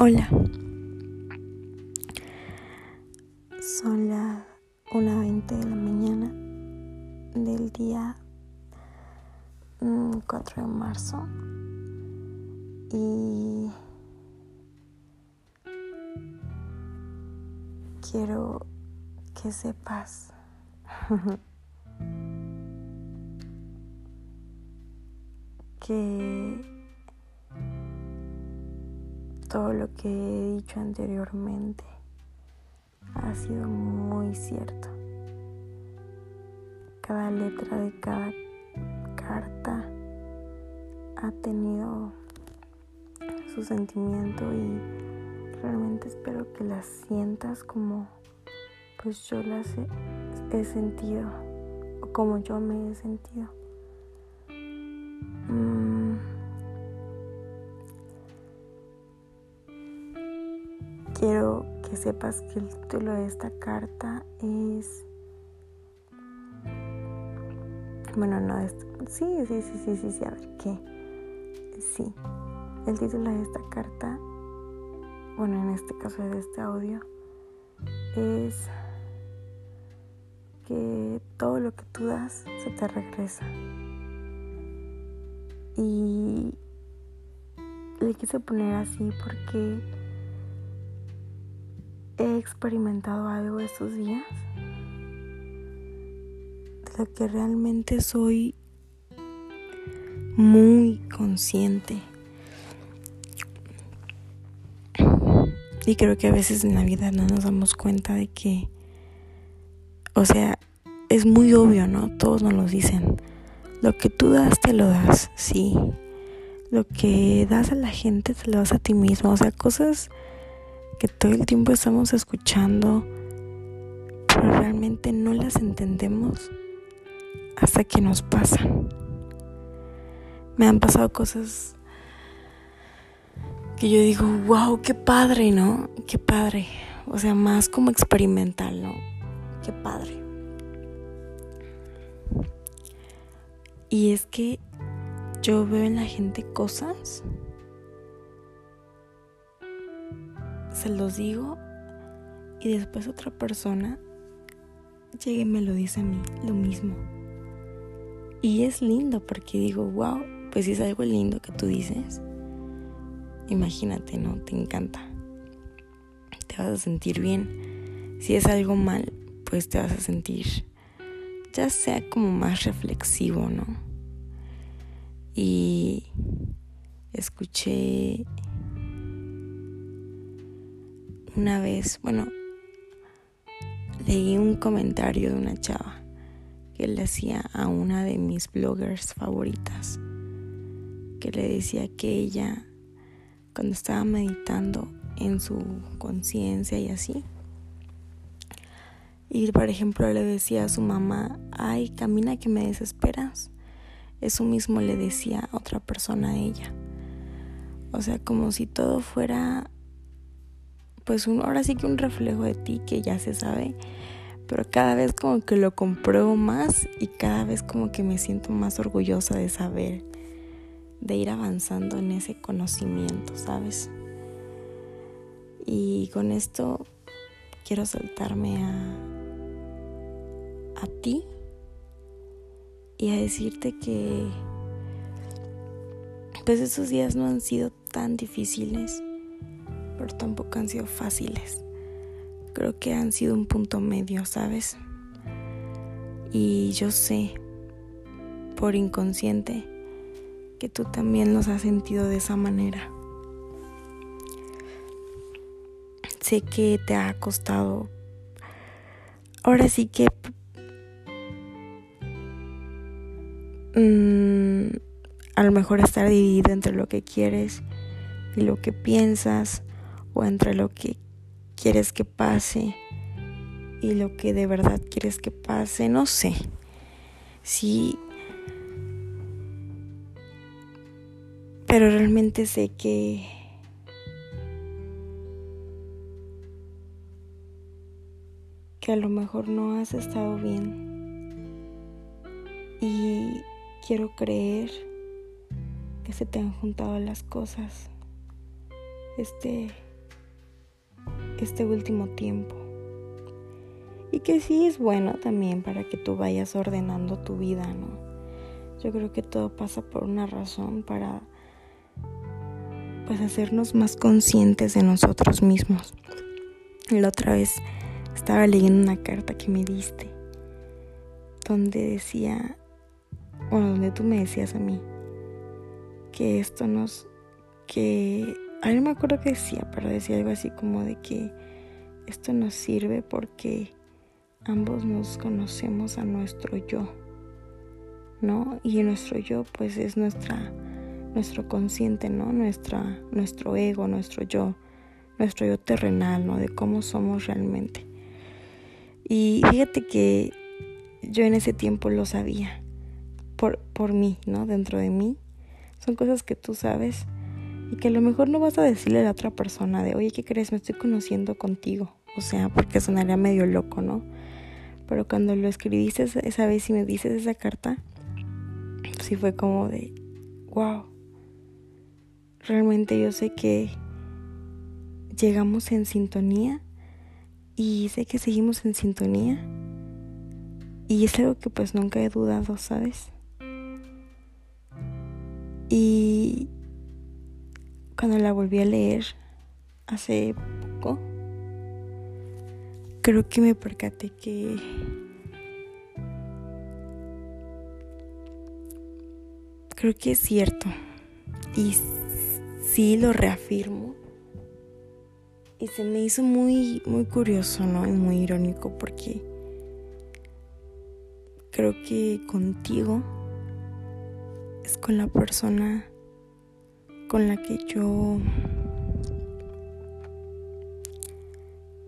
Hola. Son las 1.20 de la mañana del día 4 mm, de marzo y quiero que sepas que todo lo que he dicho anteriormente ha sido muy cierto. Cada letra de cada carta ha tenido su sentimiento y realmente espero que las sientas como pues yo las he, sentido o como yo me he sentido. Mm, que sepas que el título de esta carta es... Bueno, no, es... sí, sí, sí, sí, sí, sí, a ver, ¿qué? Sí, el título de esta carta, bueno, en este caso de este audio, es que todo lo que tú das se te regresa. Y le quise poner así porque he experimentado algo estos días de lo que realmente soy muy consciente. Y creo que a veces en la vida no nos damos cuenta de que, o sea, es muy obvio, ¿no? Todos nos lo dicen. Lo que tú das, te lo das, sí. Lo que das a la gente, te lo das a ti mismo. O sea, cosas que todo el tiempo estamos escuchando, pero realmente no las entendemos hasta que nos pasan. Me han pasado cosas que yo digo, wow, qué padre, ¿no? Qué padre. O sea, más como experimental, ¿no? Qué padre. Y es que yo veo en la gente cosas se los digo y después otra persona llega y me lo dice a mí, lo mismo. Y es lindo porque digo, wow, pues si es algo lindo que tú dices, imagínate, ¿no? Te encanta. Te vas a sentir bien. Si es algo mal, pues te vas a sentir ya sea como más reflexivo, ¿no? Y escuché una vez, bueno, leí un comentario de una chava que le hacía a una de mis bloggers favoritas, que le decía que ella, cuando estaba meditando en su conciencia y así, y por ejemplo le decía a su mamá, ay, camina que me desesperas. Eso mismo le decía otra persona a ella. O sea, como si todo fuera pues ahora sí que un reflejo de ti que ya se sabe, pero cada vez como que lo compruebo más y cada vez como que me siento más orgullosa de saber, de ir avanzando en ese conocimiento, ¿sabes? Y con esto quiero saltarme a, a ti y a decirte que pues esos días no han sido tan difíciles pero tampoco han sido fáciles. Creo que han sido un punto medio, ¿sabes? Y yo sé, por inconsciente, que tú también los has sentido de esa manera. Sé que te ha costado. Ahora sí que... Mm, a lo mejor estar dividido entre lo que quieres y lo que piensas entre lo que quieres que pase y lo que de verdad quieres que pase, no sé. Sí. Pero realmente sé que que a lo mejor no has estado bien. Y quiero creer que se te han juntado las cosas. Este este último tiempo. Y que sí es bueno también para que tú vayas ordenando tu vida, ¿no? Yo creo que todo pasa por una razón para pues hacernos más conscientes de nosotros mismos. La otra vez estaba leyendo una carta que me diste donde decía, bueno, donde tú me decías a mí que esto nos, que, a mí me acuerdo que decía, pero decía algo así como de que esto nos sirve porque ambos nos conocemos a nuestro yo, ¿no? Y nuestro yo pues es nuestra, nuestro consciente, ¿no? Nuestra, nuestro ego, nuestro yo, nuestro yo terrenal, ¿no? De cómo somos realmente. Y fíjate que yo en ese tiempo lo sabía, por, por mí, ¿no? Dentro de mí. Son cosas que tú sabes y que a lo mejor no vas a decirle a la otra persona de, oye, ¿qué crees? Me estoy conociendo contigo. O sea, porque sonaría medio loco, ¿no? Pero cuando lo escribiste esa vez y me dices esa carta, sí fue como de, wow. Realmente yo sé que llegamos en sintonía y sé que seguimos en sintonía. Y es algo que pues nunca he dudado, ¿sabes? Y cuando la volví a leer hace poco, creo que me percaté que creo que es cierto y sí lo reafirmo. Y se me hizo muy muy curioso no y muy irónico porque creo que contigo es con la persona con la que yo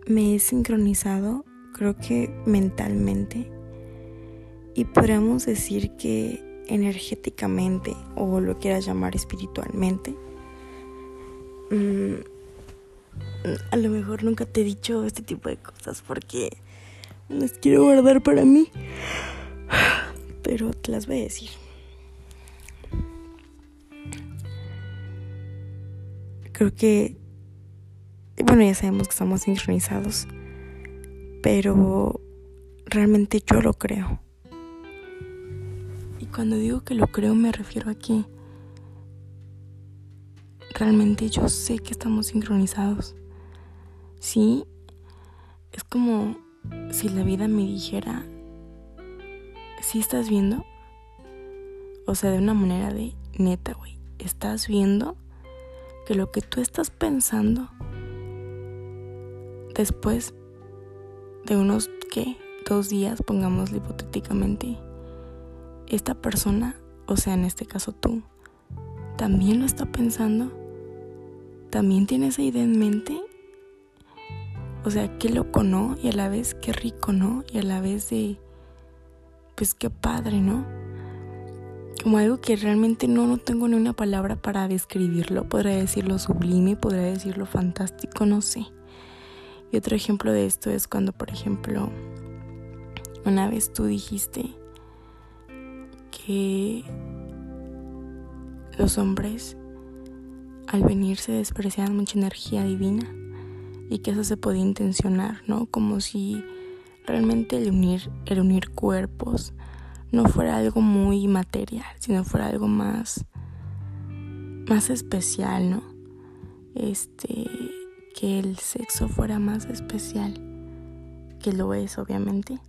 me he sincronizado, creo que mentalmente, y podríamos decir que energéticamente, o lo quieras llamar espiritualmente. Mm, a lo mejor nunca te he dicho este tipo de cosas porque las quiero guardar para mí, pero te las voy a decir. Creo que, bueno, ya sabemos que estamos sincronizados, pero realmente yo lo creo. Y cuando digo que lo creo me refiero a que realmente yo sé que estamos sincronizados. Sí, es como si la vida me dijera, ¿sí estás viendo? O sea, de una manera de neta, güey, ¿estás viendo? Que lo que tú estás pensando después de unos, ¿qué? Dos días, pongámoslo hipotéticamente, esta persona, o sea, en este caso tú, también lo está pensando, también tiene esa idea en mente. O sea, qué loco, ¿no? Y a la vez qué rico, ¿no? Y a la vez de, pues qué padre, ¿no? Como algo que realmente no, no tengo ni una palabra para describirlo. Podría decirlo sublime, podría decirlo fantástico, no sé. Y otro ejemplo de esto es cuando, por ejemplo, una vez tú dijiste que los hombres al venir se despreciaban mucha energía divina y que eso se podía intencionar, ¿no? Como si realmente el unir, el unir cuerpos, no fuera algo muy material, sino fuera algo más más especial, ¿no? Este que el sexo fuera más especial, que lo es obviamente.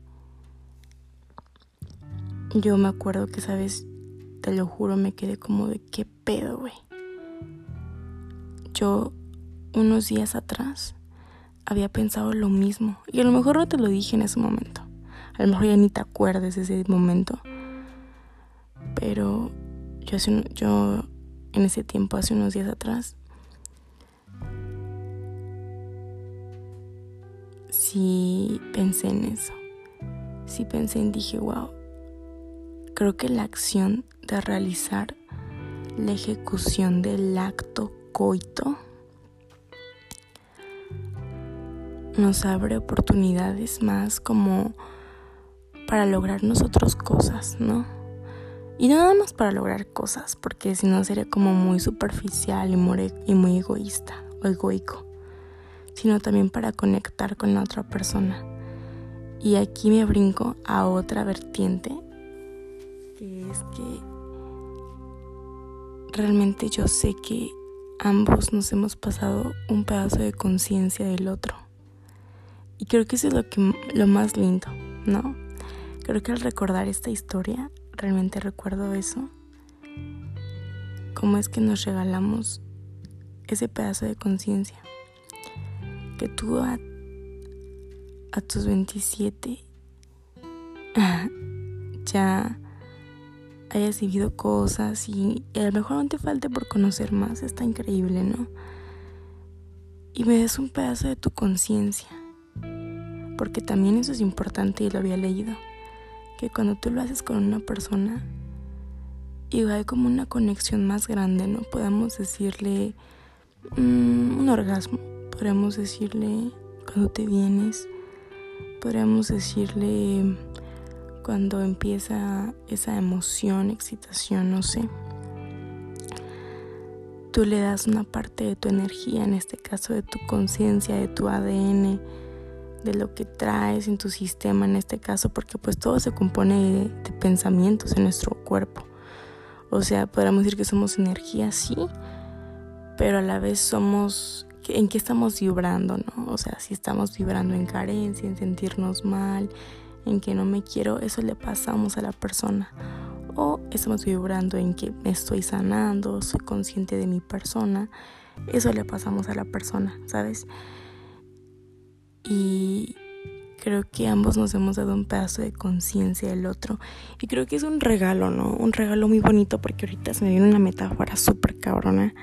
Yo me acuerdo que sabes, te lo juro, me quedé como de qué pedo, güey. Yo unos días atrás había pensado lo mismo y a lo mejor no te lo dije en ese momento. A lo mejor ya ni te acuerdes de ese momento. Pero yo, hace yo en ese tiempo, hace unos días atrás, sí pensé en eso. Sí pensé en, dije, wow, creo que la acción de realizar la ejecución del acto coito nos abre oportunidades más como para lograr nosotros cosas, ¿no? Y no nada más para lograr cosas, porque si no sería como muy superficial y muy, y muy egoísta o egoico, sino también para conectar con la otra persona. Y aquí me brinco a otra vertiente, que es que realmente yo sé que ambos nos hemos pasado un pedazo de conciencia del otro. Y creo que eso es lo, que, lo más lindo, ¿no? Creo que al recordar esta historia, realmente recuerdo eso. Cómo es que nos regalamos ese pedazo de conciencia. Que tú a, tus 27 ya hayas vivido cosas y, a lo mejor no te falte por conocer más, está increíble, ¿no? Y me des un pedazo de tu conciencia, porque también eso es importante y lo había leído, que cuando tú lo haces con una persona, y hay como una conexión más grande, ¿no? Podemos decirle mm, un orgasmo, podríamos decirle cuando te vienes, podríamos decirle cuando empieza esa emoción, excitación, no sé. Tú le das una parte de tu energía, en este caso de tu conciencia, de tu ADN, de lo que traes en tu sistema, en este caso, porque pues todo se compone de, pensamientos en nuestro cuerpo. O sea, podríamos decir que somos energía, sí, pero a la vez somos en qué estamos vibrando, ¿no? O sea, si estamos vibrando en carencia, en sentirnos mal, en que no me quiero, eso le pasamos a la persona. O estamos vibrando en que me estoy sanando, soy consciente de mi persona, eso le pasamos a la persona, ¿sabes? Y creo que ambos nos hemos dado un pedazo de conciencia del otro. Y creo que es un regalo, ¿no? Un regalo muy bonito porque ahorita se me viene una metáfora súper cabrona.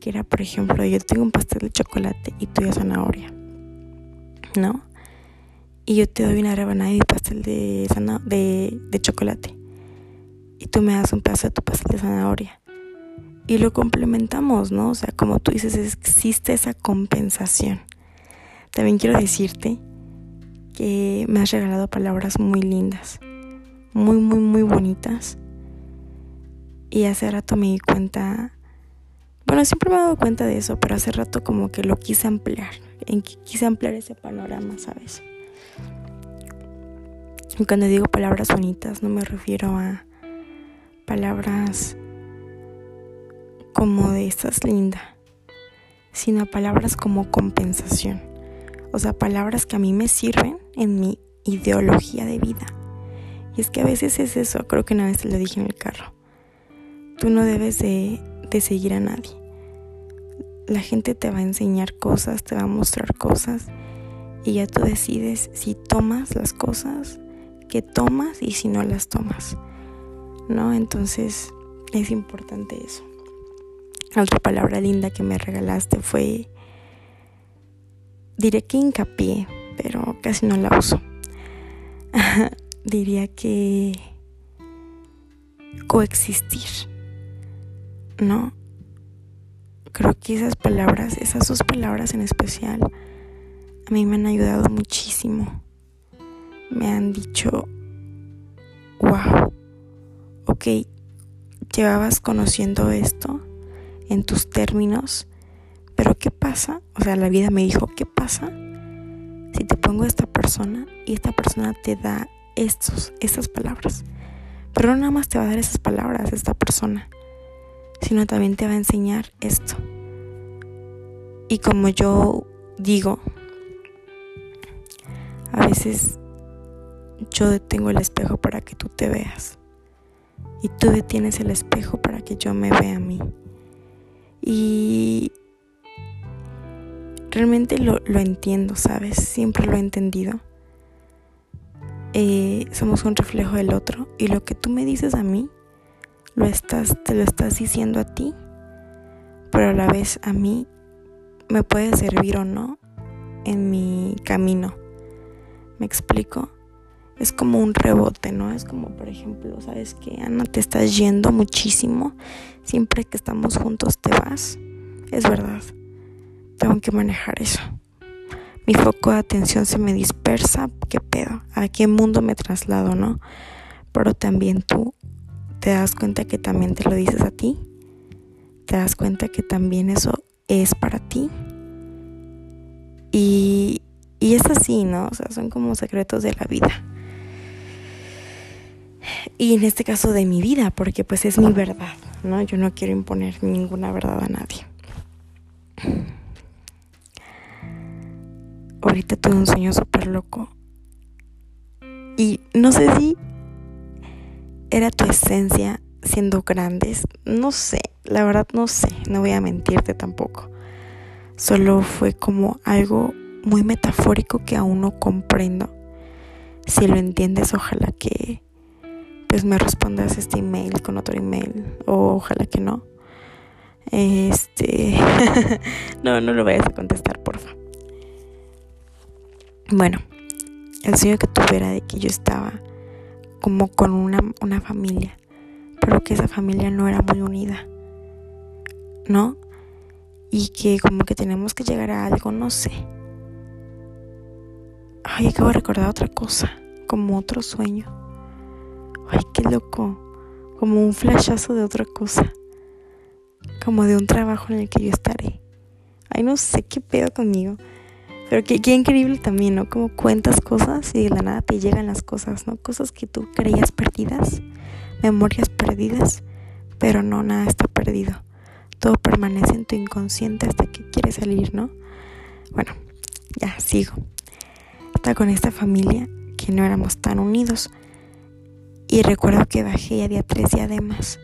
Que era, por ejemplo, yo tengo un pastel de chocolate y tú ya zanahoria. ¿No? y yo te doy una rebanada de pastel de, de, de chocolate y tú me das un pedazo de tu pastel de zanahoria y lo complementamos, ¿no? O sea, como tú dices, existe esa compensación. También quiero decirte que me has regalado palabras muy lindas, muy, muy, muy bonitas. Y hace rato me di cuenta, bueno, siempre me he dado cuenta de eso, pero hace rato como que lo quise ampliar, en que quise ampliar ese panorama, ¿sabes? Y cuando digo palabras bonitas no me refiero a palabras como de estas linda, sino a palabras como compensación. O sea, palabras que a mí me sirven en mi ideología de vida. Y es que a veces es eso, creo que una vez te lo dije en el carro. Tú no debes de, de seguir a nadie. La gente te va a enseñar cosas, te va a mostrar cosas y ya tú decides si tomas las cosas que tomas y si no las tomas. ¿No? Entonces es importante eso. Otra palabra linda que me regalaste fue, diré que hincapié, pero casi no la uso. Diría que coexistir, ¿no? Creo que esas palabras, esas dos palabras en especial, a mí me han ayudado muchísimo me han dicho, wow, ok, llevabas conociendo esto en tus términos, pero ¿qué pasa? O sea, la vida me dijo, ¿qué pasa si te pongo esta persona y esta persona te da estos, estas palabras? Pero no nada más te va a dar esas palabras esta persona, sino también te va a enseñar esto. Y como yo digo, a veces yo detengo el espejo para que tú te veas. Y tú detienes el espejo para que yo me vea a mí. Y realmente lo, entiendo, ¿sabes? Siempre lo he entendido. Eh, somos un reflejo del otro y lo que tú me dices a mí, lo estás, te lo estás diciendo a ti, pero a la vez a mí me puede servir o no en mi camino. ¿Me explico? es como un rebote, ¿no? Es como, por ejemplo, sabes que Ana, te estás yendo muchísimo, siempre que estamos juntos te vas. Es verdad, tengo que manejar eso. Mi foco de atención se me dispersa, ¿qué pedo? ¿A qué mundo me traslado, no? Pero también tú te das cuenta que también te lo dices a ti. Te das cuenta que también eso es para ti. Y, y es así, ¿no? O sea, son como secretos de la vida. Y en este caso de mi vida, porque pues es mi verdad, ¿no? Yo no quiero imponer ninguna verdad a nadie. Ahorita tuve un sueño súper loco. Y no sé si era tu esencia siendo grandes. No sé, la verdad no sé, no voy a mentirte tampoco. Solo fue como algo muy metafórico que aún no comprendo. Si lo entiendes, ojalá que pues me respondas este email con otro email o ojalá que no. Este no, no lo vayas a contestar, porfa. Bueno, el sueño que tuve era de que yo estaba como con una, una familia, pero que esa familia no era muy unida, ¿no? Y que como que tenemos que llegar a algo, no sé. Ay, acabo de recordar otra cosa, como otro sueño. Ay, qué loco, como un flashazo de otra cosa, como de un trabajo en el que yo estaré. Ay, no sé qué pedo conmigo. Pero qué, qué, increíble también, ¿no? Como cuentas cosas y de la nada te llegan las cosas, ¿no? Cosas que tú creías perdidas, memorias perdidas, pero no, nada está perdido. Todo permanece en tu inconsciente hasta que quieres salir, ¿no? Bueno, ya sigo. Estaba con esta familia que no éramos tan unidos. Y recuerdo que bajé y había tres diademas.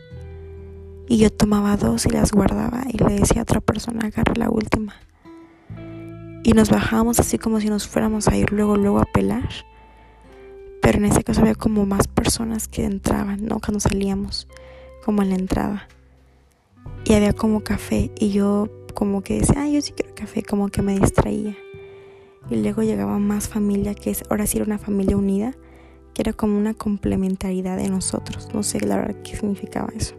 Y yo tomaba dos y las guardaba y le decía a otra persona, agarra la última y nos bajábamos así como si nos fuéramos a ir luego, luego a pelar. Pero en ese caso había como más personas que entraban, ¿no? Cuando salíamos, como en la entrada. Y había como café y yo como que decía, ay, yo sí quiero café, como que me distraía. Y luego llegaba más familia, que es, ahora sí era una familia unida, que era como una complementariedad de nosotros. No sé la verdad qué significaba eso.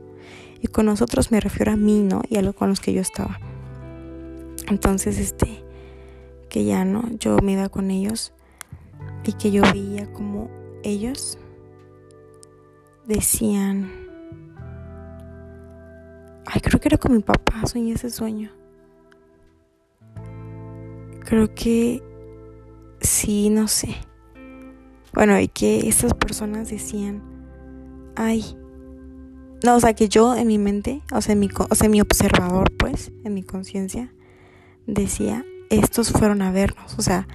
Y con nosotros me refiero a mí, ¿no? Y a los con los que yo estaba. Entonces, este, que ya no, yo me iba con ellos y que yo veía como ellos decían, ay, creo que era con mi papá, soñé ese sueño. Creo que sí, no sé. Bueno, y que estas personas decían, ay, no, o sea, que yo en mi mente, o sea, mi, o sea, mi observador, pues, en mi conciencia, decía, estos fueron a vernos, o sea,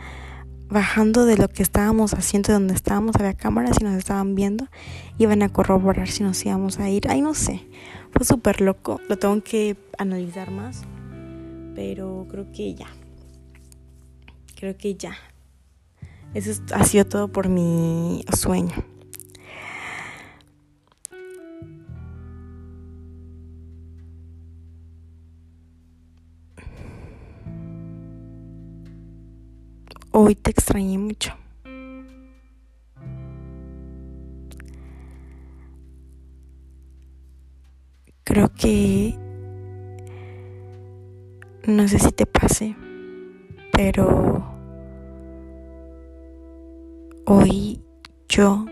bajando de lo que estábamos haciendo, de donde estábamos, había cámaras y nos estaban viendo, iban a corroborar si nos íbamos a ir. Ay, no sé, fue súper loco, lo tengo que analizar más, pero creo que ya, creo que ya. Eso ha sido todo por mi sueño. Hoy te extrañé mucho. Creo que no sé si te pase, pero hoy yo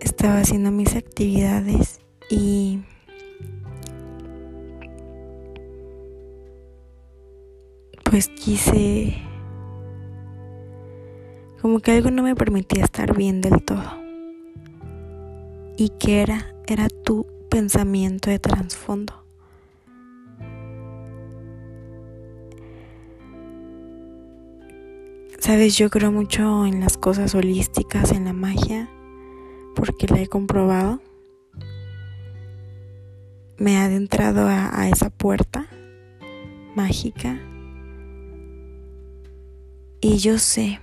estaba haciendo mis actividades y pues quise como que algo no me permitía estar bien del todo. ¿Y que era? Era tu pensamiento de trasfondo. Sabes, yo creo mucho en las cosas holísticas, en la magia, porque la he comprobado. Me he adentrado a esa puerta mágica y yo sé,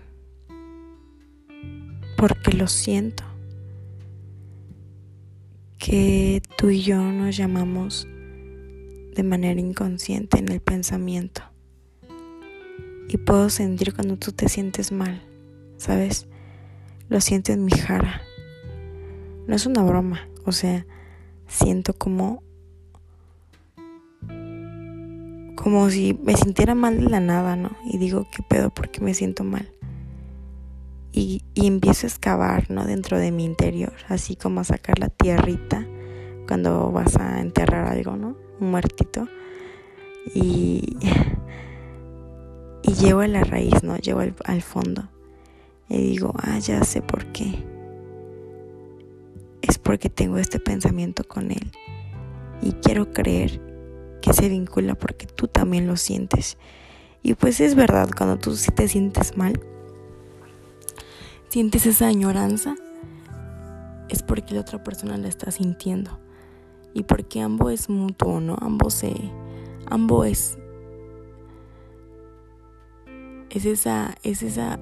porque lo siento, que tú y yo nos llamamos de manera inconsciente en el pensamiento. Y puedo sentir cuando tú te sientes mal, ¿sabes? Lo siento en mi jara. No es una broma, o sea, siento como como si me sintiera mal de la nada, ¿no? Y digo, ¿qué pedo? ¿Por qué me siento mal? Y, y empiezo a excavar, ¿no? Dentro de mi interior, así como a sacar la tierrita cuando vas a enterrar algo, ¿no? Un muertito. Y, y llego a la raíz, ¿no? Llego al, al fondo. Y digo, ah, ya sé por qué. Es porque tengo este pensamiento con él. Y quiero creer que se vincula porque tú también lo sientes. Y pues es verdad, cuando tú te sientes mal, sientes esa añoranza, es porque la otra persona la está sintiendo. Y porque ambos es mutuo, ¿no? Ambos se. Ambos es. Es esa. Es esa.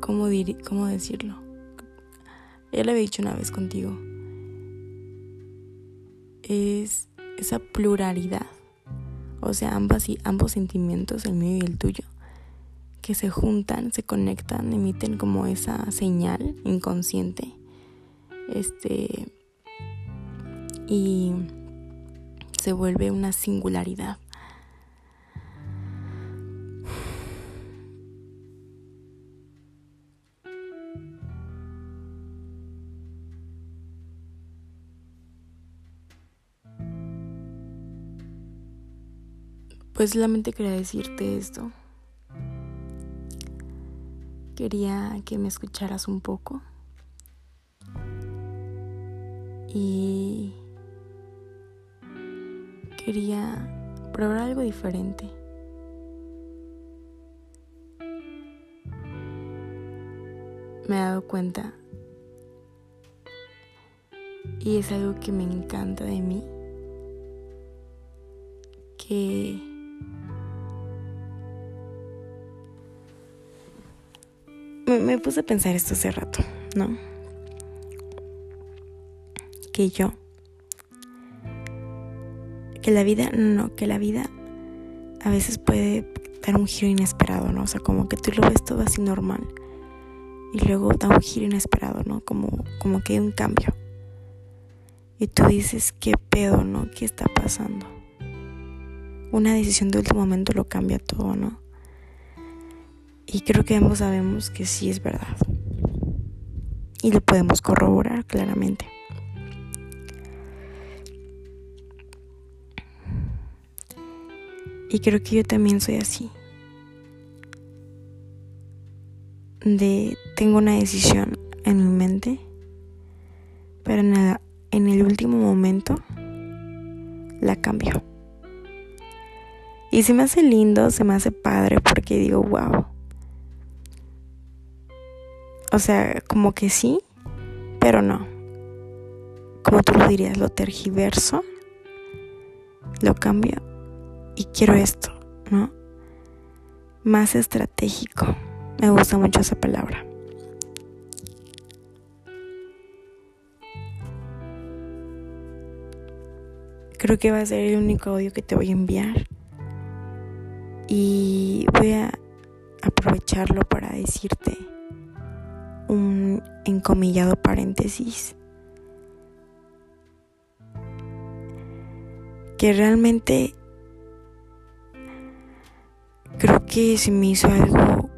¿Cómo, cómo decirlo? Ya lo había dicho una vez contigo. Es esa pluralidad. O sea, ambas y ambos sentimientos, el mío y el tuyo, que se juntan, se conectan, emiten como esa señal inconsciente. Este y se vuelve una singularidad. Pues solamente quería decirte esto. Quería que me escucharas un poco. Y quería probar algo diferente. Me he dado cuenta y es algo que me encanta de mí que me, puse a pensar esto hace rato, ¿no? Que yo, que la vida, no, que la vida a veces puede dar un giro inesperado, ¿no? O sea, como que tú lo ves todo así normal y luego da un giro inesperado, ¿no? Como, como que hay un cambio. Y tú dices, ¿qué pedo, no? ¿Qué está pasando? Una decisión de último momento lo cambia todo, ¿no? Y creo que ambos sabemos que sí es verdad. Y lo podemos corroborar claramente. Y creo que yo también soy así. De tengo una decisión en mi mente, pero en el, en el último momento la cambio. Y se me hace lindo, se me hace padre porque digo, wow, o sea, como que sí, pero no. Como tú lo dirías, lo tergiverso, lo cambio y quiero esto, ¿no? Más estratégico. Me gusta mucho esa palabra. Creo que va a ser el único audio que te voy a enviar. Y voy a aprovecharlo para decirte un encomillado paréntesis que realmente creo que se me hizo algo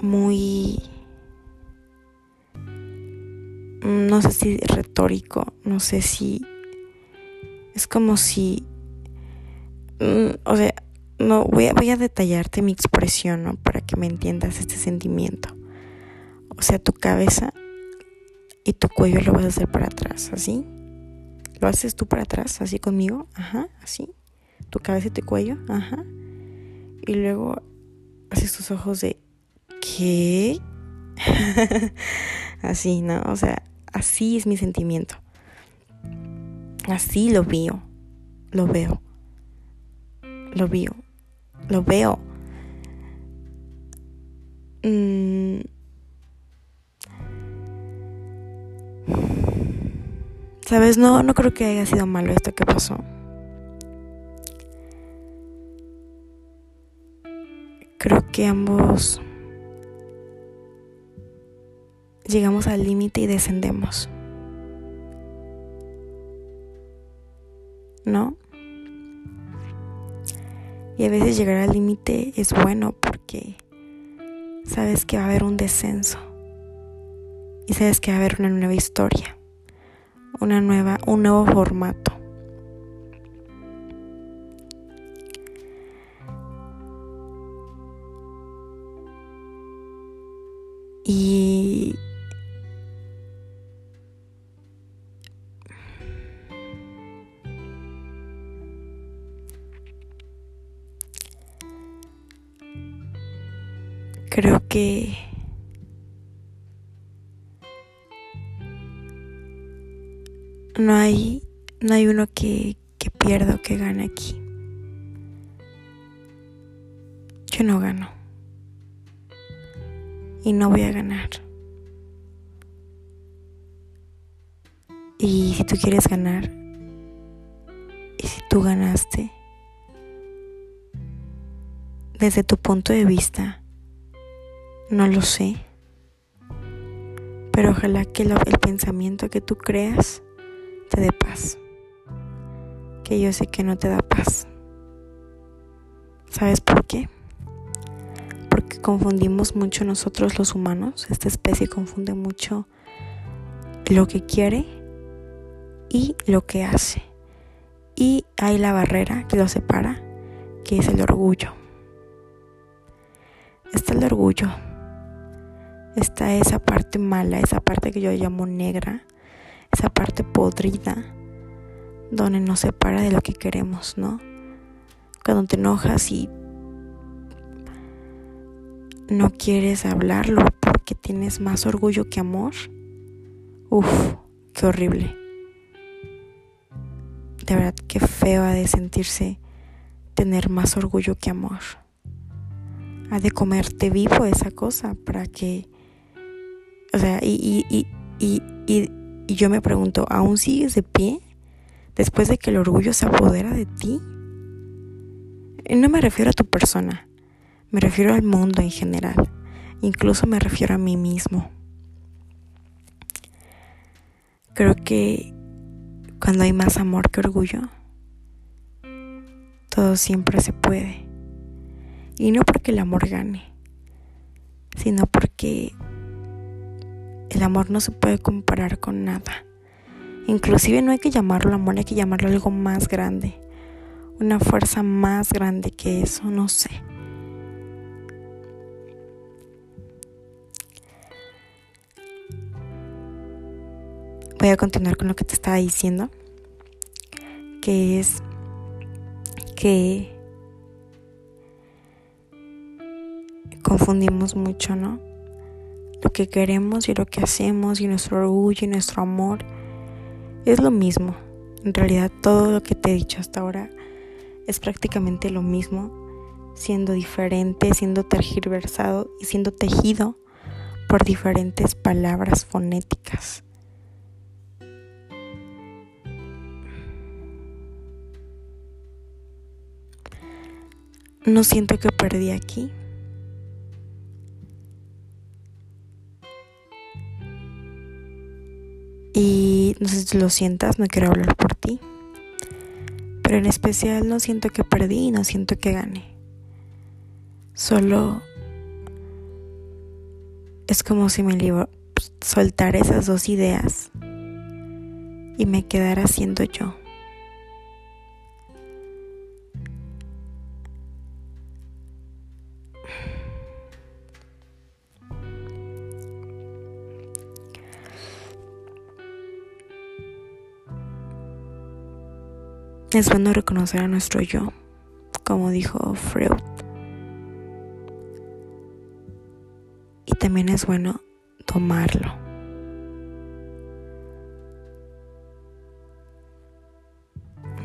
muy no sé si retórico, no sé si es como si mm, o sea, no voy a, voy a detallarte mi expresión, ¿no? Para que me entiendas este sentimiento. O sea, tu cabeza y tu cuello lo vas a hacer para atrás, así. Lo haces tú para atrás, así conmigo, ajá, así. Tu cabeza y tu cuello, ajá. Y luego haces tus ojos de ¿qué? así, ¿no? O sea, así es mi sentimiento. Así lo veo. Lo veo. Lo veo. Lo veo. Mm, Sabes, no, no creo que haya sido malo esto que pasó. Creo que ambos llegamos al límite y descendemos. ¿No? Y a veces llegar al límite es bueno porque sabes que va a haber un descenso y sabes que va a haber una nueva historia una nueva, un nuevo formato. Y creo que no hay no hay uno que, que pierda o que gane aquí. Yo no gano. Y no voy a ganar. Y si tú quieres ganar, y si tú ganaste, desde tu punto de vista, no lo sé. Pero ojalá que el pensamiento que tú creas te paz. Que yo sé que no te da paz. ¿Sabes por qué? Porque confundimos mucho nosotros los humanos. Esta especie confunde mucho lo que quiere y lo que hace. Y hay la barrera que lo separa, que es el orgullo. Está el orgullo. Está esa parte mala, esa parte que yo llamo negra, esa parte podrida, donde nos separa de lo que queremos, ¿no? Cuando te enojas y no quieres hablarlo porque tienes más orgullo que amor. Uf, qué horrible. De verdad, qué feo ha de sentirse tener más orgullo que amor. Ha de comerte vivo esa cosa para que... O sea, y, y, y, y, y yo me pregunto, ¿aún sigues de pie después de que el orgullo se apodera de ti? No me refiero a tu persona, me refiero al mundo en general. Incluso me refiero a mí mismo. Creo que cuando hay más amor que orgullo, todo siempre se puede. Y no porque el amor gane, sino porque el amor no se puede comparar con nada. Inclusive no hay que llamarlo amor, hay que llamarlo algo más grande. Una fuerza más grande que eso, no sé. voy a continuar con lo que te estaba diciendo, que es que confundimos mucho, ¿no? Lo que queremos y lo que hacemos y nuestro orgullo y nuestro amor es lo mismo. En realidad todo lo que te he dicho hasta ahora es prácticamente lo mismo, siendo diferente, siendo tergiversado y siendo tejido por diferentes palabras fonéticas. No siento que perdí aquí. No sé si lo sientas, no quiero hablar por ti. Pero en especial no siento que perdí y no siento que gane. Solo es como si me libro, soltara esas dos ideas y me quedara siendo yo. Es bueno reconocer a nuestro yo, como dijo Freud. Y también es bueno tomarlo.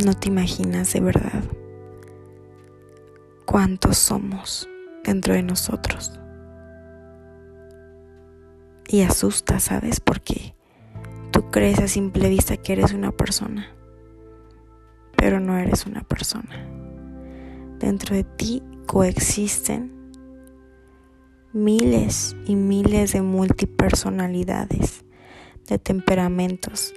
No te imaginas de verdad cuántos somos dentro de nosotros. Y asusta, ¿sabes? Porque tú crees a simple vista que eres una persona pero no eres una persona. Dentro de ti coexisten miles y miles de multipersonalidades, de temperamentos,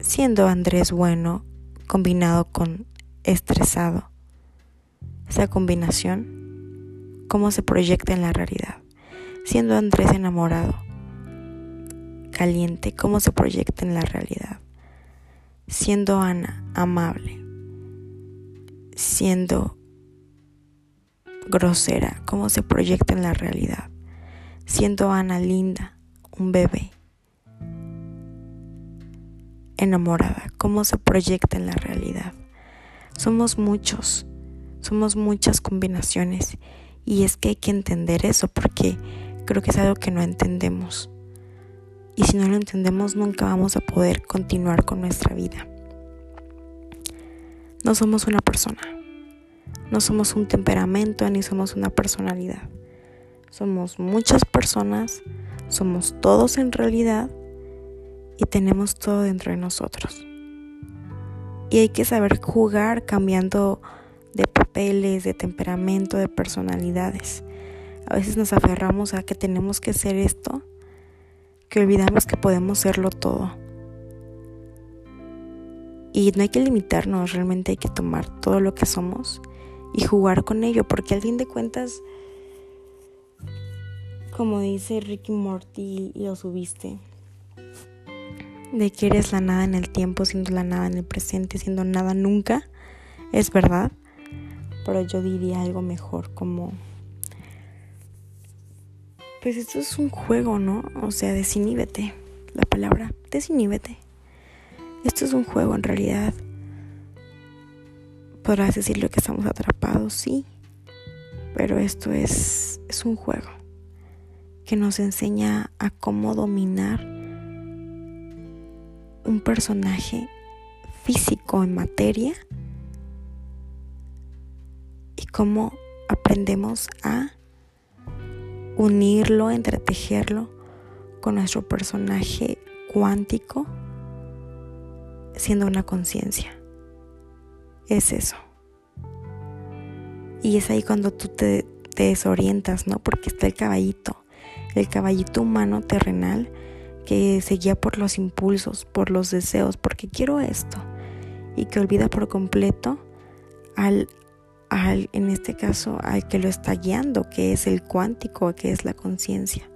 siendo Andrés bueno combinado con estresado. Esa combinación, cómo se proyecta en la realidad. Siendo Andrés enamorado, caliente, cómo se proyecta en la realidad siendo Ana amable, siendo grosera, cómo se proyecta en la realidad, siendo Ana linda, un bebé, enamorada, cómo se proyecta en la realidad. Somos muchos, somos muchas combinaciones y es que hay que entender eso porque creo que es algo que no entendemos. Y si no lo entendemos nunca vamos a poder continuar con nuestra vida. No somos una persona, no somos un temperamento ni somos una personalidad. Somos muchas personas, somos todos en realidad y tenemos todo dentro de nosotros. Y hay que saber jugar cambiando de papeles, de temperamento, de personalidades. A veces nos aferramos a que tenemos que ser esto, que olvidamos que podemos serlo todo. Y no hay que limitarnos, realmente hay que tomar todo lo que somos y jugar con ello, porque al fin de cuentas, como dice Ricky Morty lo subiste, de que eres la nada en el tiempo, siendo la nada en el presente, siendo nada nunca, es verdad, pero yo diría algo mejor, como, pues esto es un juego, ¿no? O sea, desiníbete, la palabra, desiníbete. Esto es un juego en realidad. Podrás decirlo que estamos atrapados, sí, pero esto es, es un juego que nos enseña a cómo dominar un personaje físico en materia y cómo aprendemos a unirlo, entretejerlo con nuestro personaje cuántico, siendo una conciencia. Es eso. Y es ahí cuando tú te, te, desorientas, ¿no? Porque está el caballito, el caballito humano terrenal que se guía por los impulsos, por los deseos, porque quiero esto, y que olvida por completo al, en este caso, al que lo está guiando, que es el cuántico, que es la conciencia.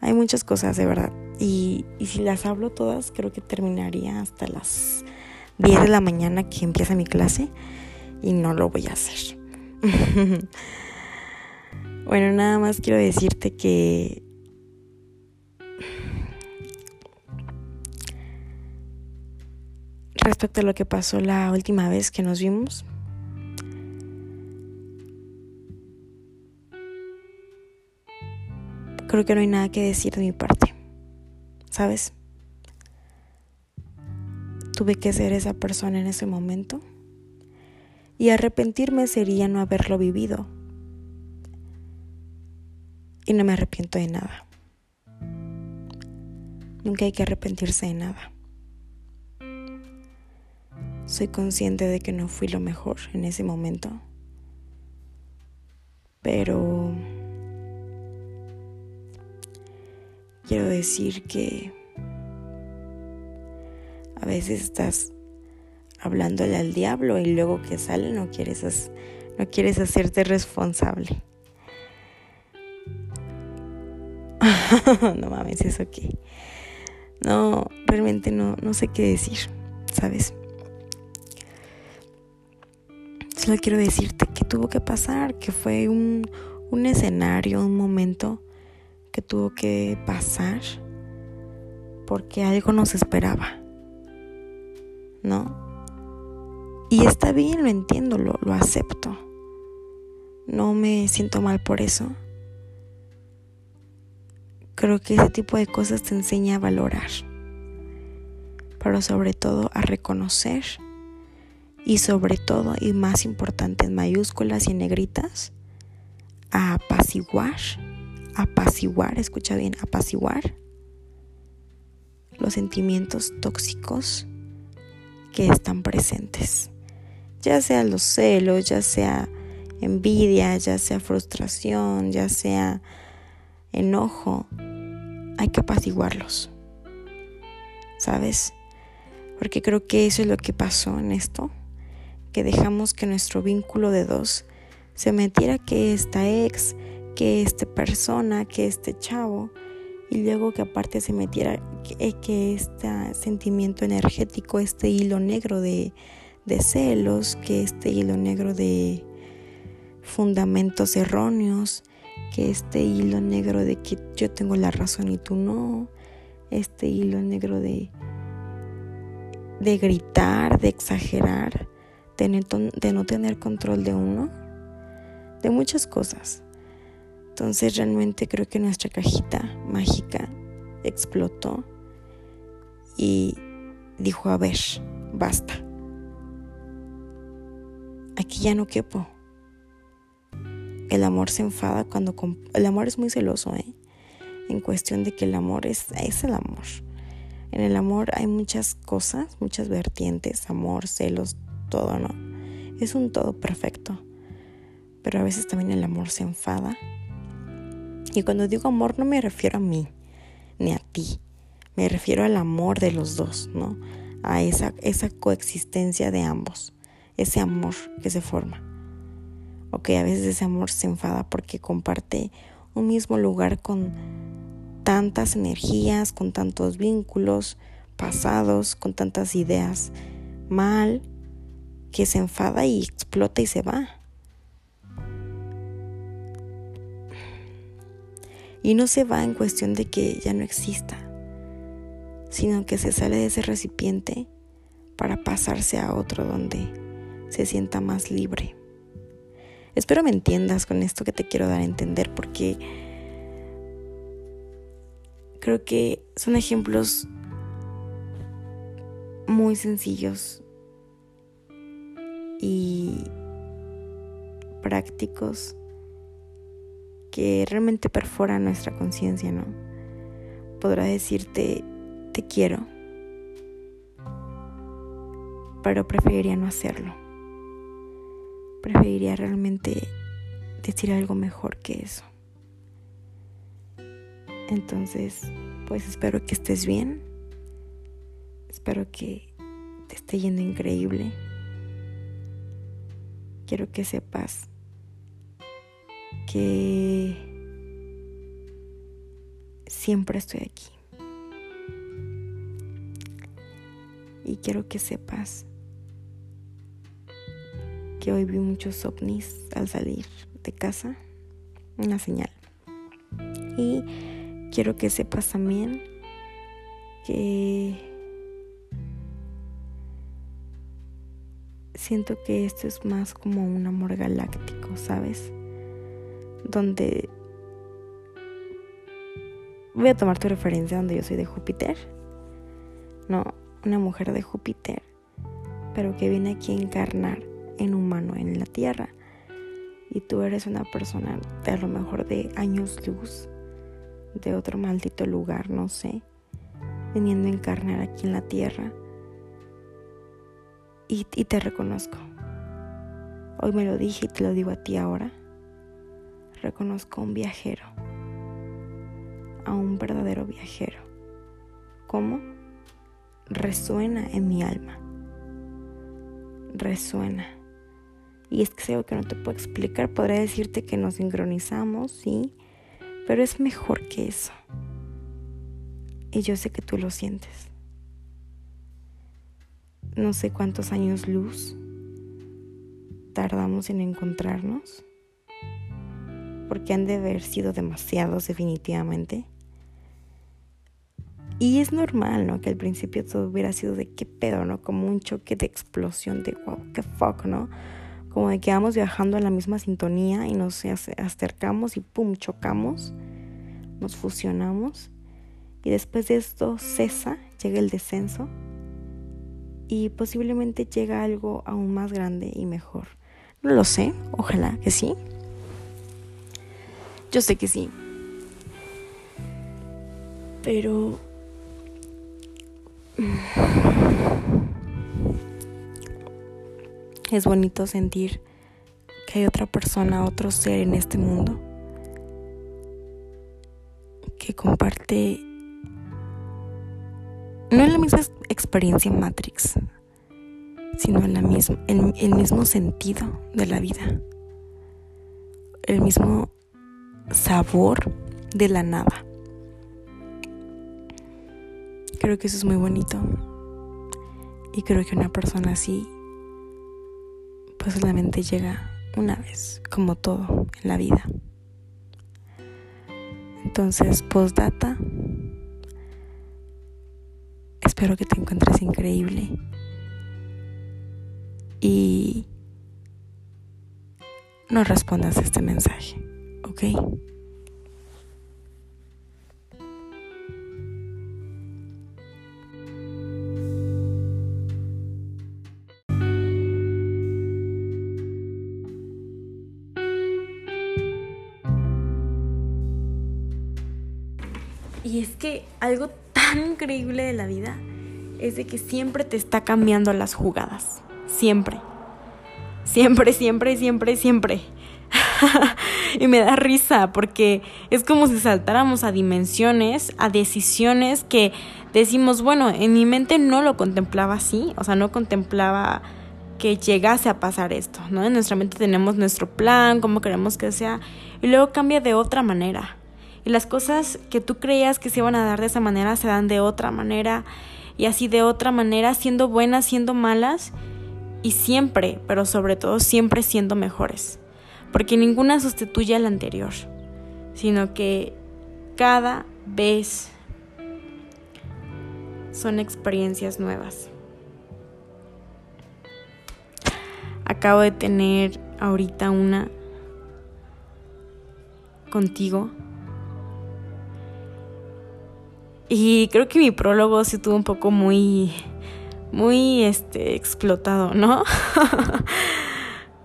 Hay muchas cosas de verdad, y si las hablo todas, creo que terminaría hasta las 10 de la mañana que empieza mi clase, y no lo voy a hacer. bueno, nada más quiero decirte que respecto a lo que pasó la última vez que nos vimos. Creo que no hay nada que decir de mi parte, ¿sabes? Tuve que ser esa persona en ese momento y arrepentirme sería no haberlo vivido. Y no me arrepiento de nada. Nunca hay que arrepentirse de nada. Soy consciente de que no fui lo mejor en ese momento. Pero quiero decir que a veces estás hablándole al diablo y luego que sale no quieres, no quieres hacerte responsable. no mames, eso que... No, realmente no, no sé qué decir, ¿sabes? Solo quiero decirte que tuvo que pasar, que fue un, un escenario, un momento que tuvo que pasar porque algo nos esperaba, ¿no? Y está bien, lo entiendo, lo, acepto. No me siento mal por eso Creo que ese tipo de cosas te enseña a valorar, pero sobre todo a reconocer y sobre todo y más importante en mayúsculas y en negritas, a apaciguar, apaciguar, escucha bien, apaciguar los sentimientos tóxicos que están presentes, ya sea los celos, ya sea envidia, ya sea frustración, ya sea enojo, hay que apaciguarlos. ¿Sabes? Porque creo que eso es lo que pasó en esto, que dejamos que nuestro vínculo de dos se metiera que esta ex, que esta persona, que este chavo, y luego que aparte se metiera que, que este sentimiento energético, este hilo negro de, de celos, que este hilo negro de fundamentos erróneos, que este hilo negro de que yo tengo la razón y tú no, este hilo negro de, de gritar, de exagerar, de, de no tener control de uno, de muchas cosas. Entonces realmente creo que nuestra cajita mágica explotó y dijo, a ver, basta. Aquí ya no quepo. El amor se enfada cuando... El amor es muy celoso, ¿eh? En cuestión de que el amor es, es el amor. En el amor hay muchas cosas, muchas vertientes, amor, celos, todo, ¿no? Es un todo perfecto. Pero a veces también el amor se enfada. Y cuando digo amor no me refiero a mí, ni a ti. Me refiero al amor de los dos, ¿no? A esa, esa coexistencia de ambos. Ese amor que se forma. Ok, a veces ese amor se enfada porque comparte un mismo lugar con tantas energías, con tantos vínculos pasados, con tantas ideas mal, que se enfada y explota y se va. Y no se va en cuestión de que ya no exista, sino que se sale de ese recipiente para pasarse a otro donde se sienta más libre. Espero me entiendas con esto que te quiero dar a entender porque creo que son ejemplos muy sencillos y prácticos que realmente perforan nuestra conciencia, ¿no? Podrá decirte te quiero, pero preferiría no hacerlo preferiría realmente decir algo mejor que eso. Entonces, pues espero que estés bien. Espero que te esté yendo increíble. Quiero que sepas que siempre estoy aquí. Y quiero que sepas que hoy vi muchos ovnis al salir de casa, una señal. Y quiero que sepas también que siento que esto es más como un amor galáctico, ¿sabes? Donde voy a tomar tu referencia donde yo soy de Júpiter. No, una mujer de Júpiter, pero que viene aquí a encarnar en humano en la tierra. Y tú eres una persona de a lo mejor de años luz, de otro maldito lugar, no sé, viniendo a encarnar aquí en la tierra. Y, y te reconozco. Hoy me lo dije y te lo digo a ti ahora. Reconozco a un viajero, a un verdadero viajero. ¿Cómo? Resuena en mi alma. Resuena y es que algo que no te puedo explicar. Podría decirte que nos sincronizamos, sí, pero es mejor que eso. Y yo sé que tú lo sientes. No sé cuántos años luz tardamos en encontrarnos, porque han de haber sido demasiados definitivamente. Y es normal, ¿no? Que al principio todo hubiera sido de qué pedo, ¿no? Como un choque de explosión de wow, qué fuck, ¿no? como de que vamos viajando en la misma sintonía y nos acercamos y pum, chocamos, nos fusionamos y después de esto cesa, llega el descenso y posiblemente llega algo aún más grande y mejor. No lo sé, ojalá que sí. Yo sé que sí. Pero... Es bonito sentir que hay otra persona, otro ser en este mundo que comparte no en la misma experiencia en Matrix, sino en el mismo sentido de la vida, el mismo sabor de la nada. Creo que eso es muy bonito y creo que una persona así pues solamente llega una vez, como todo en la vida. Entonces, postdata. Espero que te encuentres increíble. Y no respondas a este mensaje, ¿ok? Y es que algo tan increíble de la vida es de que siempre te está cambiando las jugadas. Siempre. Siempre, siempre, siempre, siempre. y me da risa porque es como si saltáramos a dimensiones, a decisiones que decimos, bueno, en mi mente no lo contemplaba así, o sea, no contemplaba que llegase a pasar esto, ¿no? En nuestra mente tenemos nuestro plan, cómo queremos que sea, y luego cambia de otra manera. Y las cosas que tú creías que se iban a dar de esa manera se dan de otra manera. Y así de otra manera, siendo buenas, siendo malas. Y siempre, pero sobre todo siempre siendo mejores. Porque ninguna sustituye a la anterior. Sino que cada vez son experiencias nuevas. Acabo de tener ahorita una contigo Y creo que mi prólogo sí estuvo un poco muy, muy, este, explotado, ¿no?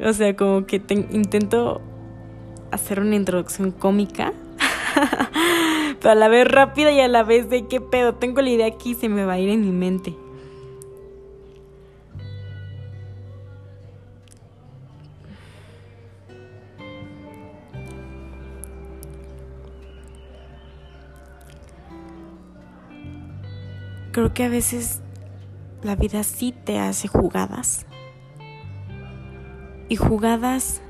o sea, como que intento hacer una introducción cómica, pero a la vez rápida y a la vez de qué pedo, tengo la idea aquí y se me va a ir en mi mente. Creo que a veces la vida sí te hace jugadas. Y jugadas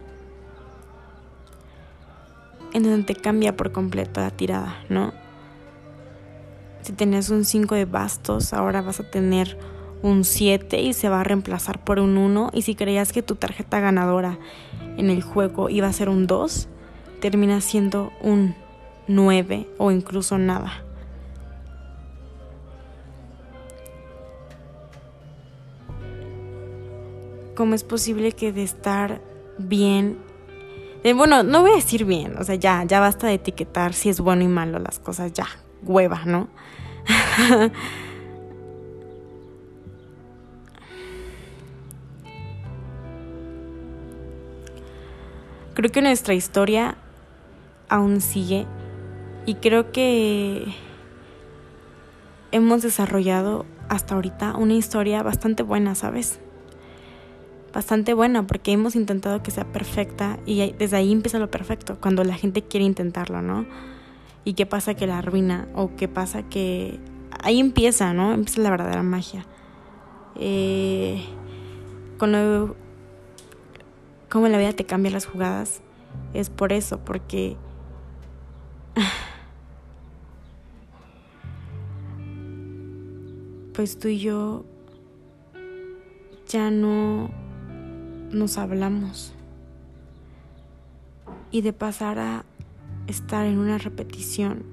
en donde te cambia por completo la tirada, ¿no? Si tenías un 5 de bastos, ahora vas a tener un 7 y se va a reemplazar por un 1. Y si creías que tu tarjeta ganadora en el juego iba a ser un 2, termina siendo un 9 o incluso nada. ¿Cómo es posible que de estar bien bueno, no voy a decir bien, o sea, ya, ya basta de etiquetar si es bueno y malo las cosas, ya, hueva, ¿no? creo que nuestra historia aún sigue y creo que hemos desarrollado hasta ahorita una historia bastante buena, ¿sabes? Bastante buena porque hemos intentado que sea perfecta y desde ahí empieza lo perfecto, cuando la gente quiere intentarlo, ¿no? ¿Y qué pasa que la arruina? ¿O qué pasa que... Ahí empieza, ¿no? Empieza la verdadera magia. Eh, con lo... Cómo la vida te cambia las jugadas. Es por eso, porque... Pues tú y yo ya no nos hablamos. Y de pasar a estar en una repetición,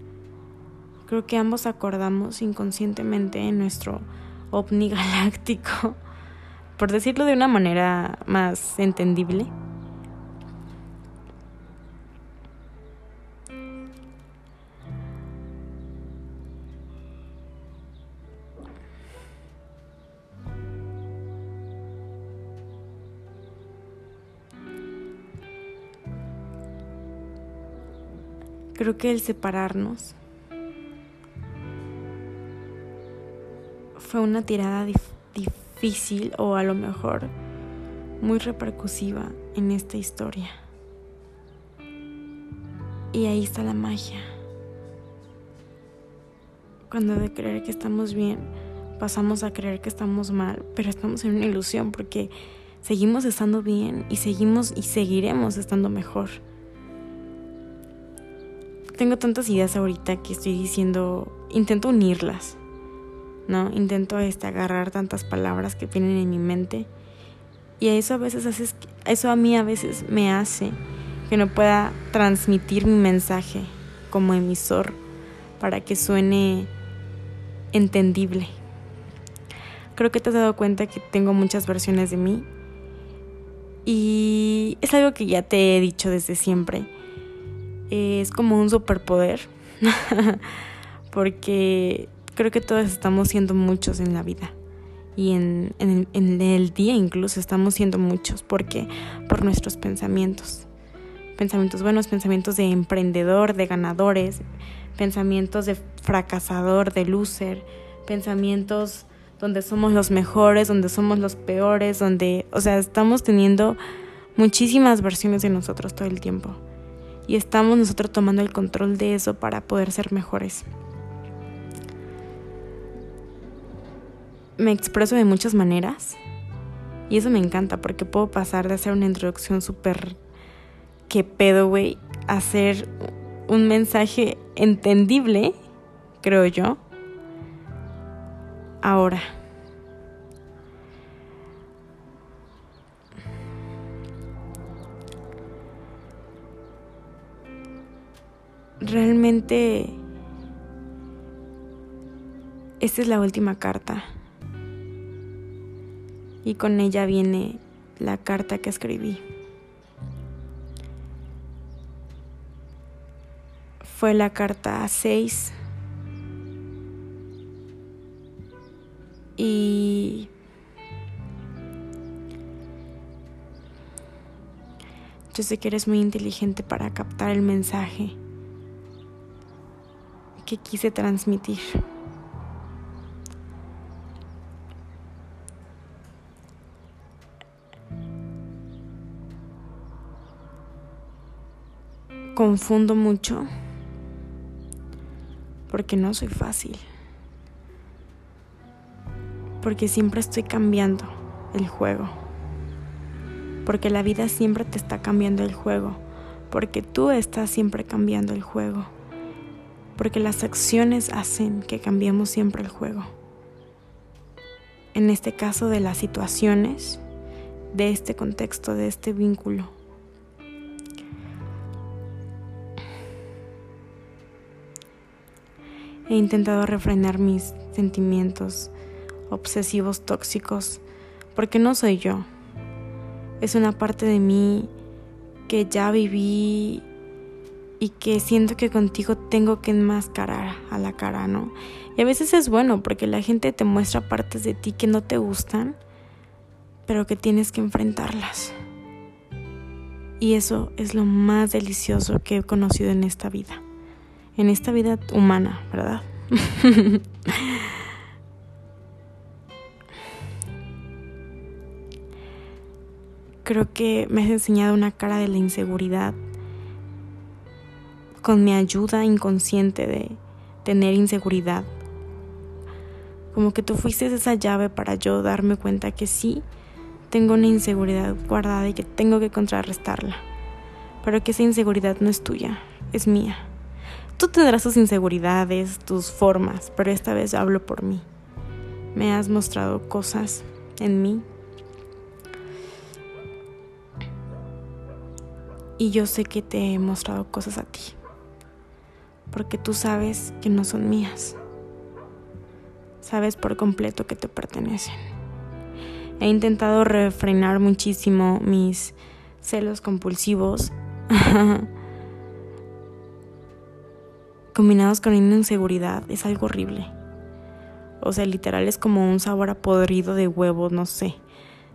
creo que ambos acordamos inconscientemente en nuestro ovni galáctico, por decirlo de una manera más entendible, Creo que el separarnos fue una tirada difícil o a lo mejor muy repercusiva en esta historia. Y ahí está la magia. Cuando de creer que estamos bien, pasamos a creer que estamos mal, pero estamos en una ilusión porque seguimos estando bien y seguimos y seguiremos estando mejor tengo tantas ideas ahorita que estoy diciendo, intento unirlas, ¿no? Intento este, agarrar tantas palabras que vienen en mi mente. Y eso a veces hace, eso a mí a veces me hace que no pueda transmitir mi mensaje como emisor para que suene entendible. Creo que te has dado cuenta que tengo muchas versiones de mí y es algo que ya te he dicho desde siempre. Es como un superpoder porque creo que todos estamos siendo muchos en la vida y en, el día incluso estamos siendo muchos. porque Por nuestros pensamientos. Pensamientos buenos, pensamientos de emprendedor, de ganadores, pensamientos de fracasador, de loser, pensamientos donde somos los mejores, donde somos los peores, donde, o sea, estamos teniendo muchísimas versiones de nosotros todo el tiempo. Y estamos nosotros tomando el control de eso para poder ser mejores. Me expreso de muchas maneras y eso me encanta porque puedo pasar de hacer una introducción súper que pedo, güey, a hacer un mensaje entendible, creo yo, ahora. Realmente esta es la última carta. Y con ella viene la carta que escribí. Fue la carta 6 Y yo sé que eres muy inteligente para captar el mensaje que quise transmitir. Confundo mucho porque no soy fácil porque siempre estoy cambiando el juego. Porque la vida siempre te está cambiando el juego. Porque tú estás siempre cambiando el juego. Porque las acciones hacen que cambiemos siempre el juego. En este caso de las situaciones, de este contexto, de este vínculo. He intentado refrenar mis sentimientos obsesivos tóxicos, porque no soy yo. Es una parte de mí que ya viví y que siento que contigo tengo que enmascarar a la cara, ¿no? Y a veces es bueno porque la gente te muestra partes de ti que no te gustan, pero que tienes que enfrentarlas. Y eso es lo más delicioso que he conocido en esta vida, en esta vida humana, ¿verdad? Creo que me has enseñado una cara de la inseguridad con mi ayuda inconsciente de tener inseguridad. Como que tú fuiste esa llave para yo darme cuenta que sí, tengo una inseguridad guardada y que tengo que contrarrestarla. Pero que esa inseguridad no es tuya, es mía. Tú tendrás tus inseguridades, tus formas, pero esta vez hablo por mí. Me has mostrado cosas en mí Y yo sé que te he mostrado cosas a ti, porque tú sabes que no son mías. Sabes por completo que te pertenecen. He intentado refrenar muchísimo mis celos compulsivos, combinados con una inseguridad. Es algo horrible. O sea, literal es como un sabor a podrido de huevo, no sé.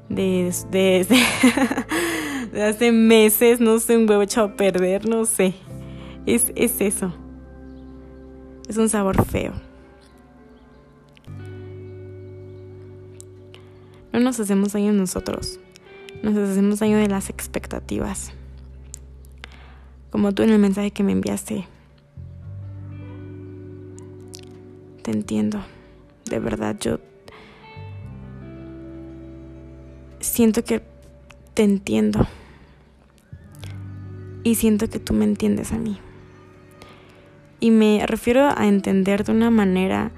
De, de, de de hace meses, no sé, un huevo echado a perder, no sé. Es, es eso. Es un sabor feo. No nos hacemos daño nosotros. Nos hacemos daño de las expectativas. Como tú en el mensaje que me enviaste. Te entiendo. De verdad, yo siento que te entiendo y siento que tú me entiendes a mí. Y me refiero a entender de una manera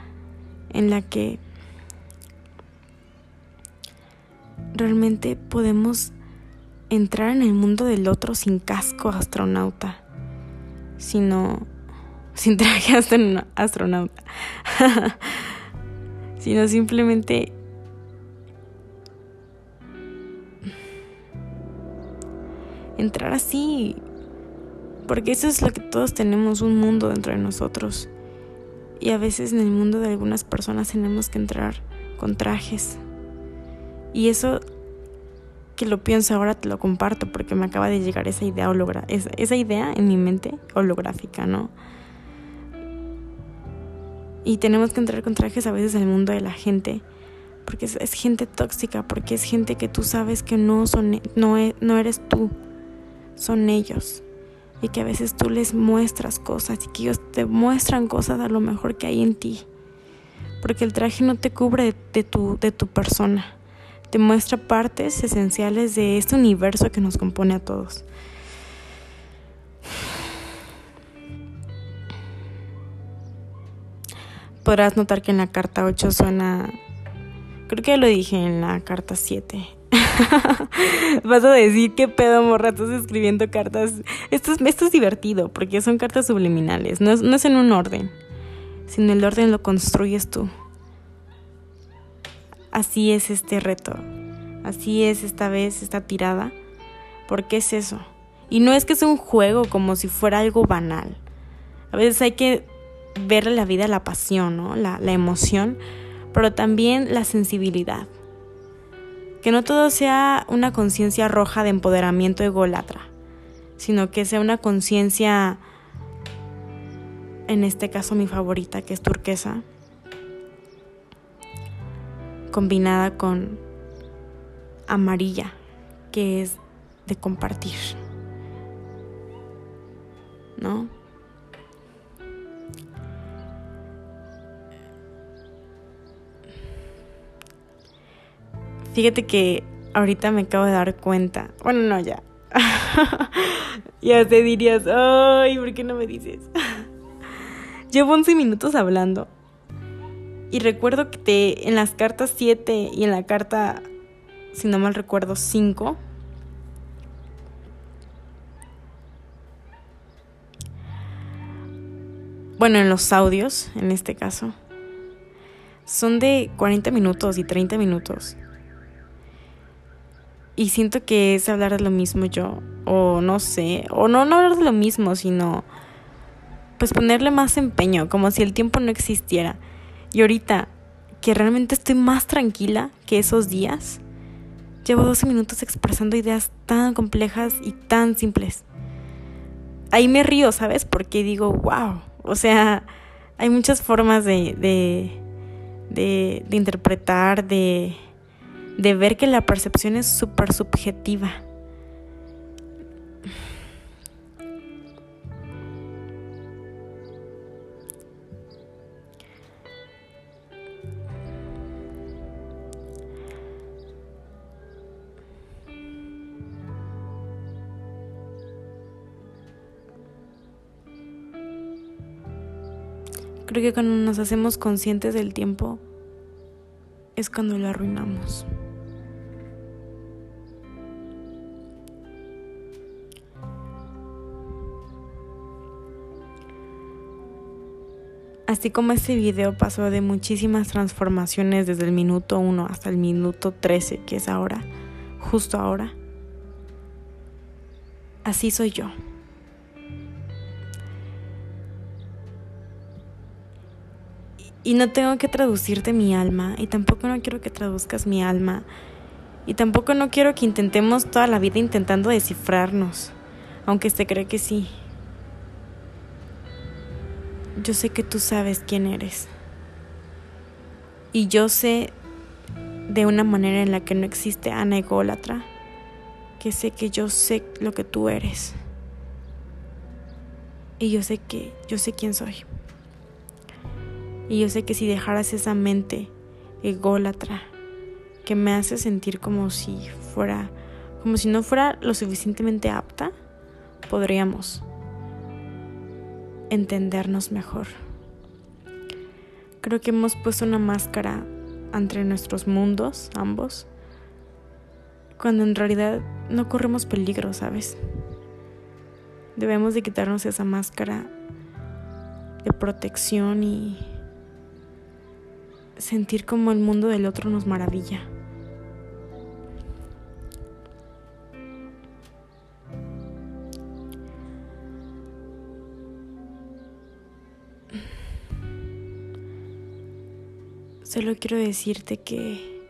en la que realmente podemos entrar en el mundo del otro sin casco astronauta, sino sin traje astronauta, sino simplemente entrar así, porque eso es lo que todos tenemos, un mundo dentro de nosotros. Y a veces en el mundo de algunas personas tenemos que entrar con trajes. Y eso que lo pienso ahora te lo comparto porque me acaba de llegar esa idea esa, esa idea en mi mente holográfica, ¿no? Y tenemos que entrar con trajes a veces el mundo de la gente porque es, gente tóxica, porque es gente que tú sabes que no son no, e, no eres tú, son ellos. Y que a veces tú les muestras cosas y que ellos te muestran cosas a lo mejor que hay en ti. Porque el traje no te cubre de tu, de tu persona te muestra partes esenciales de este universo que nos compone a todos. Podrás notar que en la carta 8 suena... Creo que ya lo dije en la carta 7. Vas a decir qué pedo, morra, estás escribiendo cartas. Esto es, esto es divertido porque son cartas subliminales. No es, no es en un orden, sino el orden lo construyes tú así es este reto, así es esta vez, esta tirada, porque es eso. Y no es que sea un juego como si fuera algo banal. A veces hay que verle la vida la pasión, ¿no? la, la emoción, pero también la sensibilidad. Que no todo sea una conciencia roja de empoderamiento ególatra, sino que sea una conciencia, en este caso mi favorita, que es turquesa, combinada con amarilla, que es de compartir. ¿No? Fíjate que ahorita me acabo de dar cuenta. Bueno, no, ya. ya te dirías, ay, ¿por qué no me dices? Llevo 11 minutos hablando y recuerdo que te, en las cartas 7 y en la carta, si no mal recuerdo, 5, bueno, en los audios, en este caso, son de 40 minutos y 30 minutos. Y siento que es hablar de lo mismo yo, o no sé, o no, no hablar de lo mismo, sino pues ponerle más empeño, como si el tiempo no existiera. Y ahorita que realmente estoy más tranquila que esos días, llevo 12 minutos expresando ideas tan complejas y tan simples. Ahí me río, ¿sabes? Porque digo, wow. O sea, hay muchas formas de, de, de, de interpretar, de, de ver que la percepción es súper subjetiva. Creo que cuando nos hacemos conscientes del tiempo es cuando lo arruinamos. Así como este video pasó de muchísimas transformaciones desde el minuto 1 hasta el minuto 13, que es ahora, justo ahora, así soy yo. Y no tengo que traducirte mi alma, y tampoco no quiero que traduzcas mi alma, y tampoco no quiero que intentemos toda la vida intentando descifrarnos, aunque se cree que sí. Yo sé que tú sabes quién eres. Y yo sé de una manera en la que no existe Ana ególatra, que sé que yo sé lo que tú eres. Y yo sé que yo sé quién soy. Y yo sé que si dejaras esa mente ególatra que me hace sentir como si fuera, como si no fuera lo suficientemente apta, podríamos entendernos mejor. Creo que hemos puesto una máscara entre nuestros mundos, ambos, cuando en realidad no corremos peligro, ¿sabes? Debemos de quitarnos esa máscara de protección y sentir como el mundo del otro nos maravilla. Solo quiero decirte que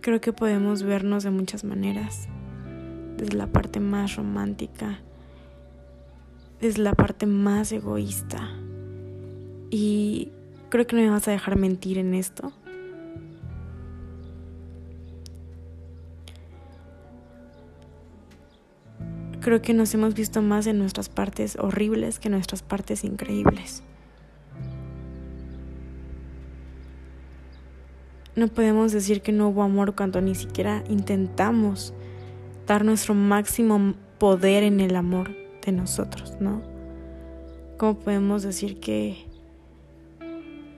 creo que podemos vernos de muchas maneras, desde la parte más romántica, desde la parte más egoísta. Y creo que no me vas a dejar mentir en esto. Creo que nos hemos visto más en nuestras partes horribles que en nuestras partes increíbles. No podemos decir que no hubo amor cuando ni siquiera intentamos dar nuestro máximo poder en el amor de nosotros, ¿no? ¿Cómo podemos decir que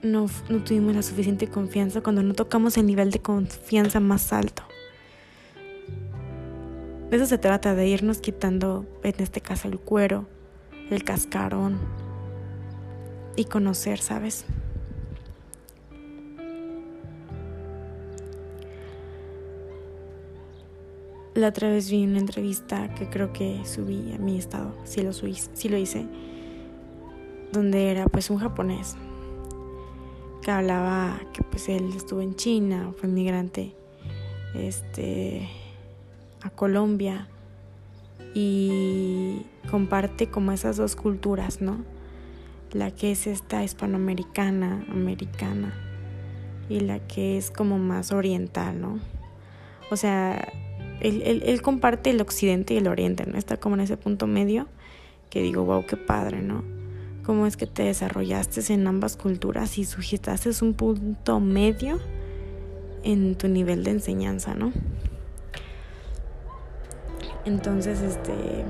no, tuvimos la suficiente confianza cuando no tocamos el nivel de confianza más alto? De eso se trata, de irnos quitando, en este caso, el cuero, el cascarón y conocer, ¿sabes? La otra vez vi una entrevista que creo que subí a mi estado, sí lo, subí, sí lo hice, donde era pues un japonés que hablaba que pues él estuvo en China, fue inmigrante, este Colombia y comparte como esas dos culturas, ¿no? La que es esta hispanoamericana, americana, y la que es como más oriental, ¿no? O sea, él, él, comparte el occidente y el oriente, ¿no? Está como en ese punto medio que digo, wow, qué padre, ¿no? Cómo es que te desarrollaste en ambas culturas y sujetaste un punto medio en tu nivel de enseñanza, ¿no? Entonces, este,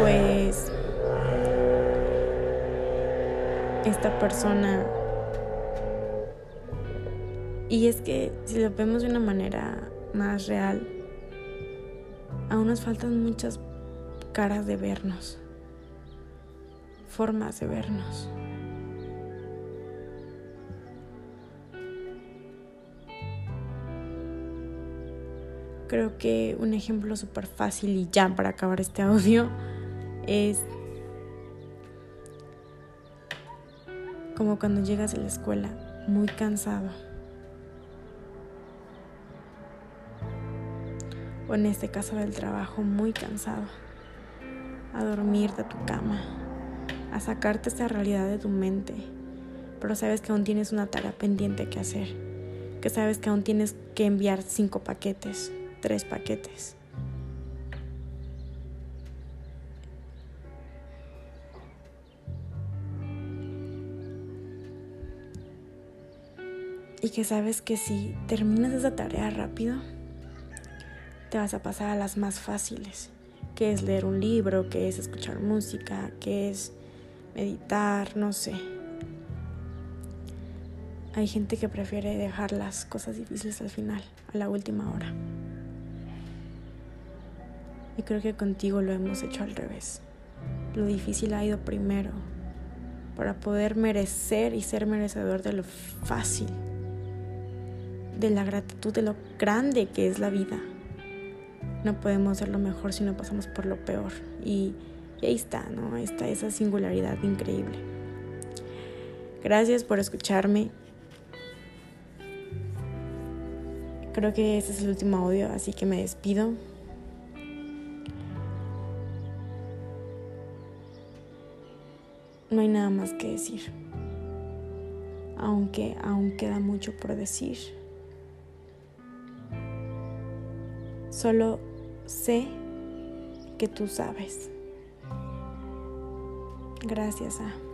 pues, esta persona, y es que si lo vemos de una manera más real, aún nos faltan muchas caras de vernos, formas de vernos. Creo que un ejemplo súper fácil y ya para acabar este audio es como cuando llegas a la escuela muy cansado. O en este caso del trabajo muy cansado. A dormirte a tu cama. A sacarte esa realidad de tu mente. Pero sabes que aún tienes una tarea pendiente que hacer. Que sabes que aún tienes que enviar cinco paquetes tres paquetes. Y que sabes que si terminas esa tarea rápido, te vas a pasar a las más fáciles, que es leer un libro, que es escuchar música, que es meditar, no sé. Hay gente que prefiere dejar las cosas difíciles al final, a la última hora. Y creo que contigo lo hemos hecho al revés. Lo difícil ha ido primero para poder merecer y ser merecedor de lo fácil, de la gratitud, de lo grande que es la vida. No podemos ser lo mejor si no pasamos por lo peor. Y, ahí está, ¿no? Ahí está esa singularidad increíble. Gracias por escucharme. Creo que este es el último audio, así que me despido. No hay nada más que decir. Aunque aún queda mucho por decir. Solo sé que tú sabes. Gracias a...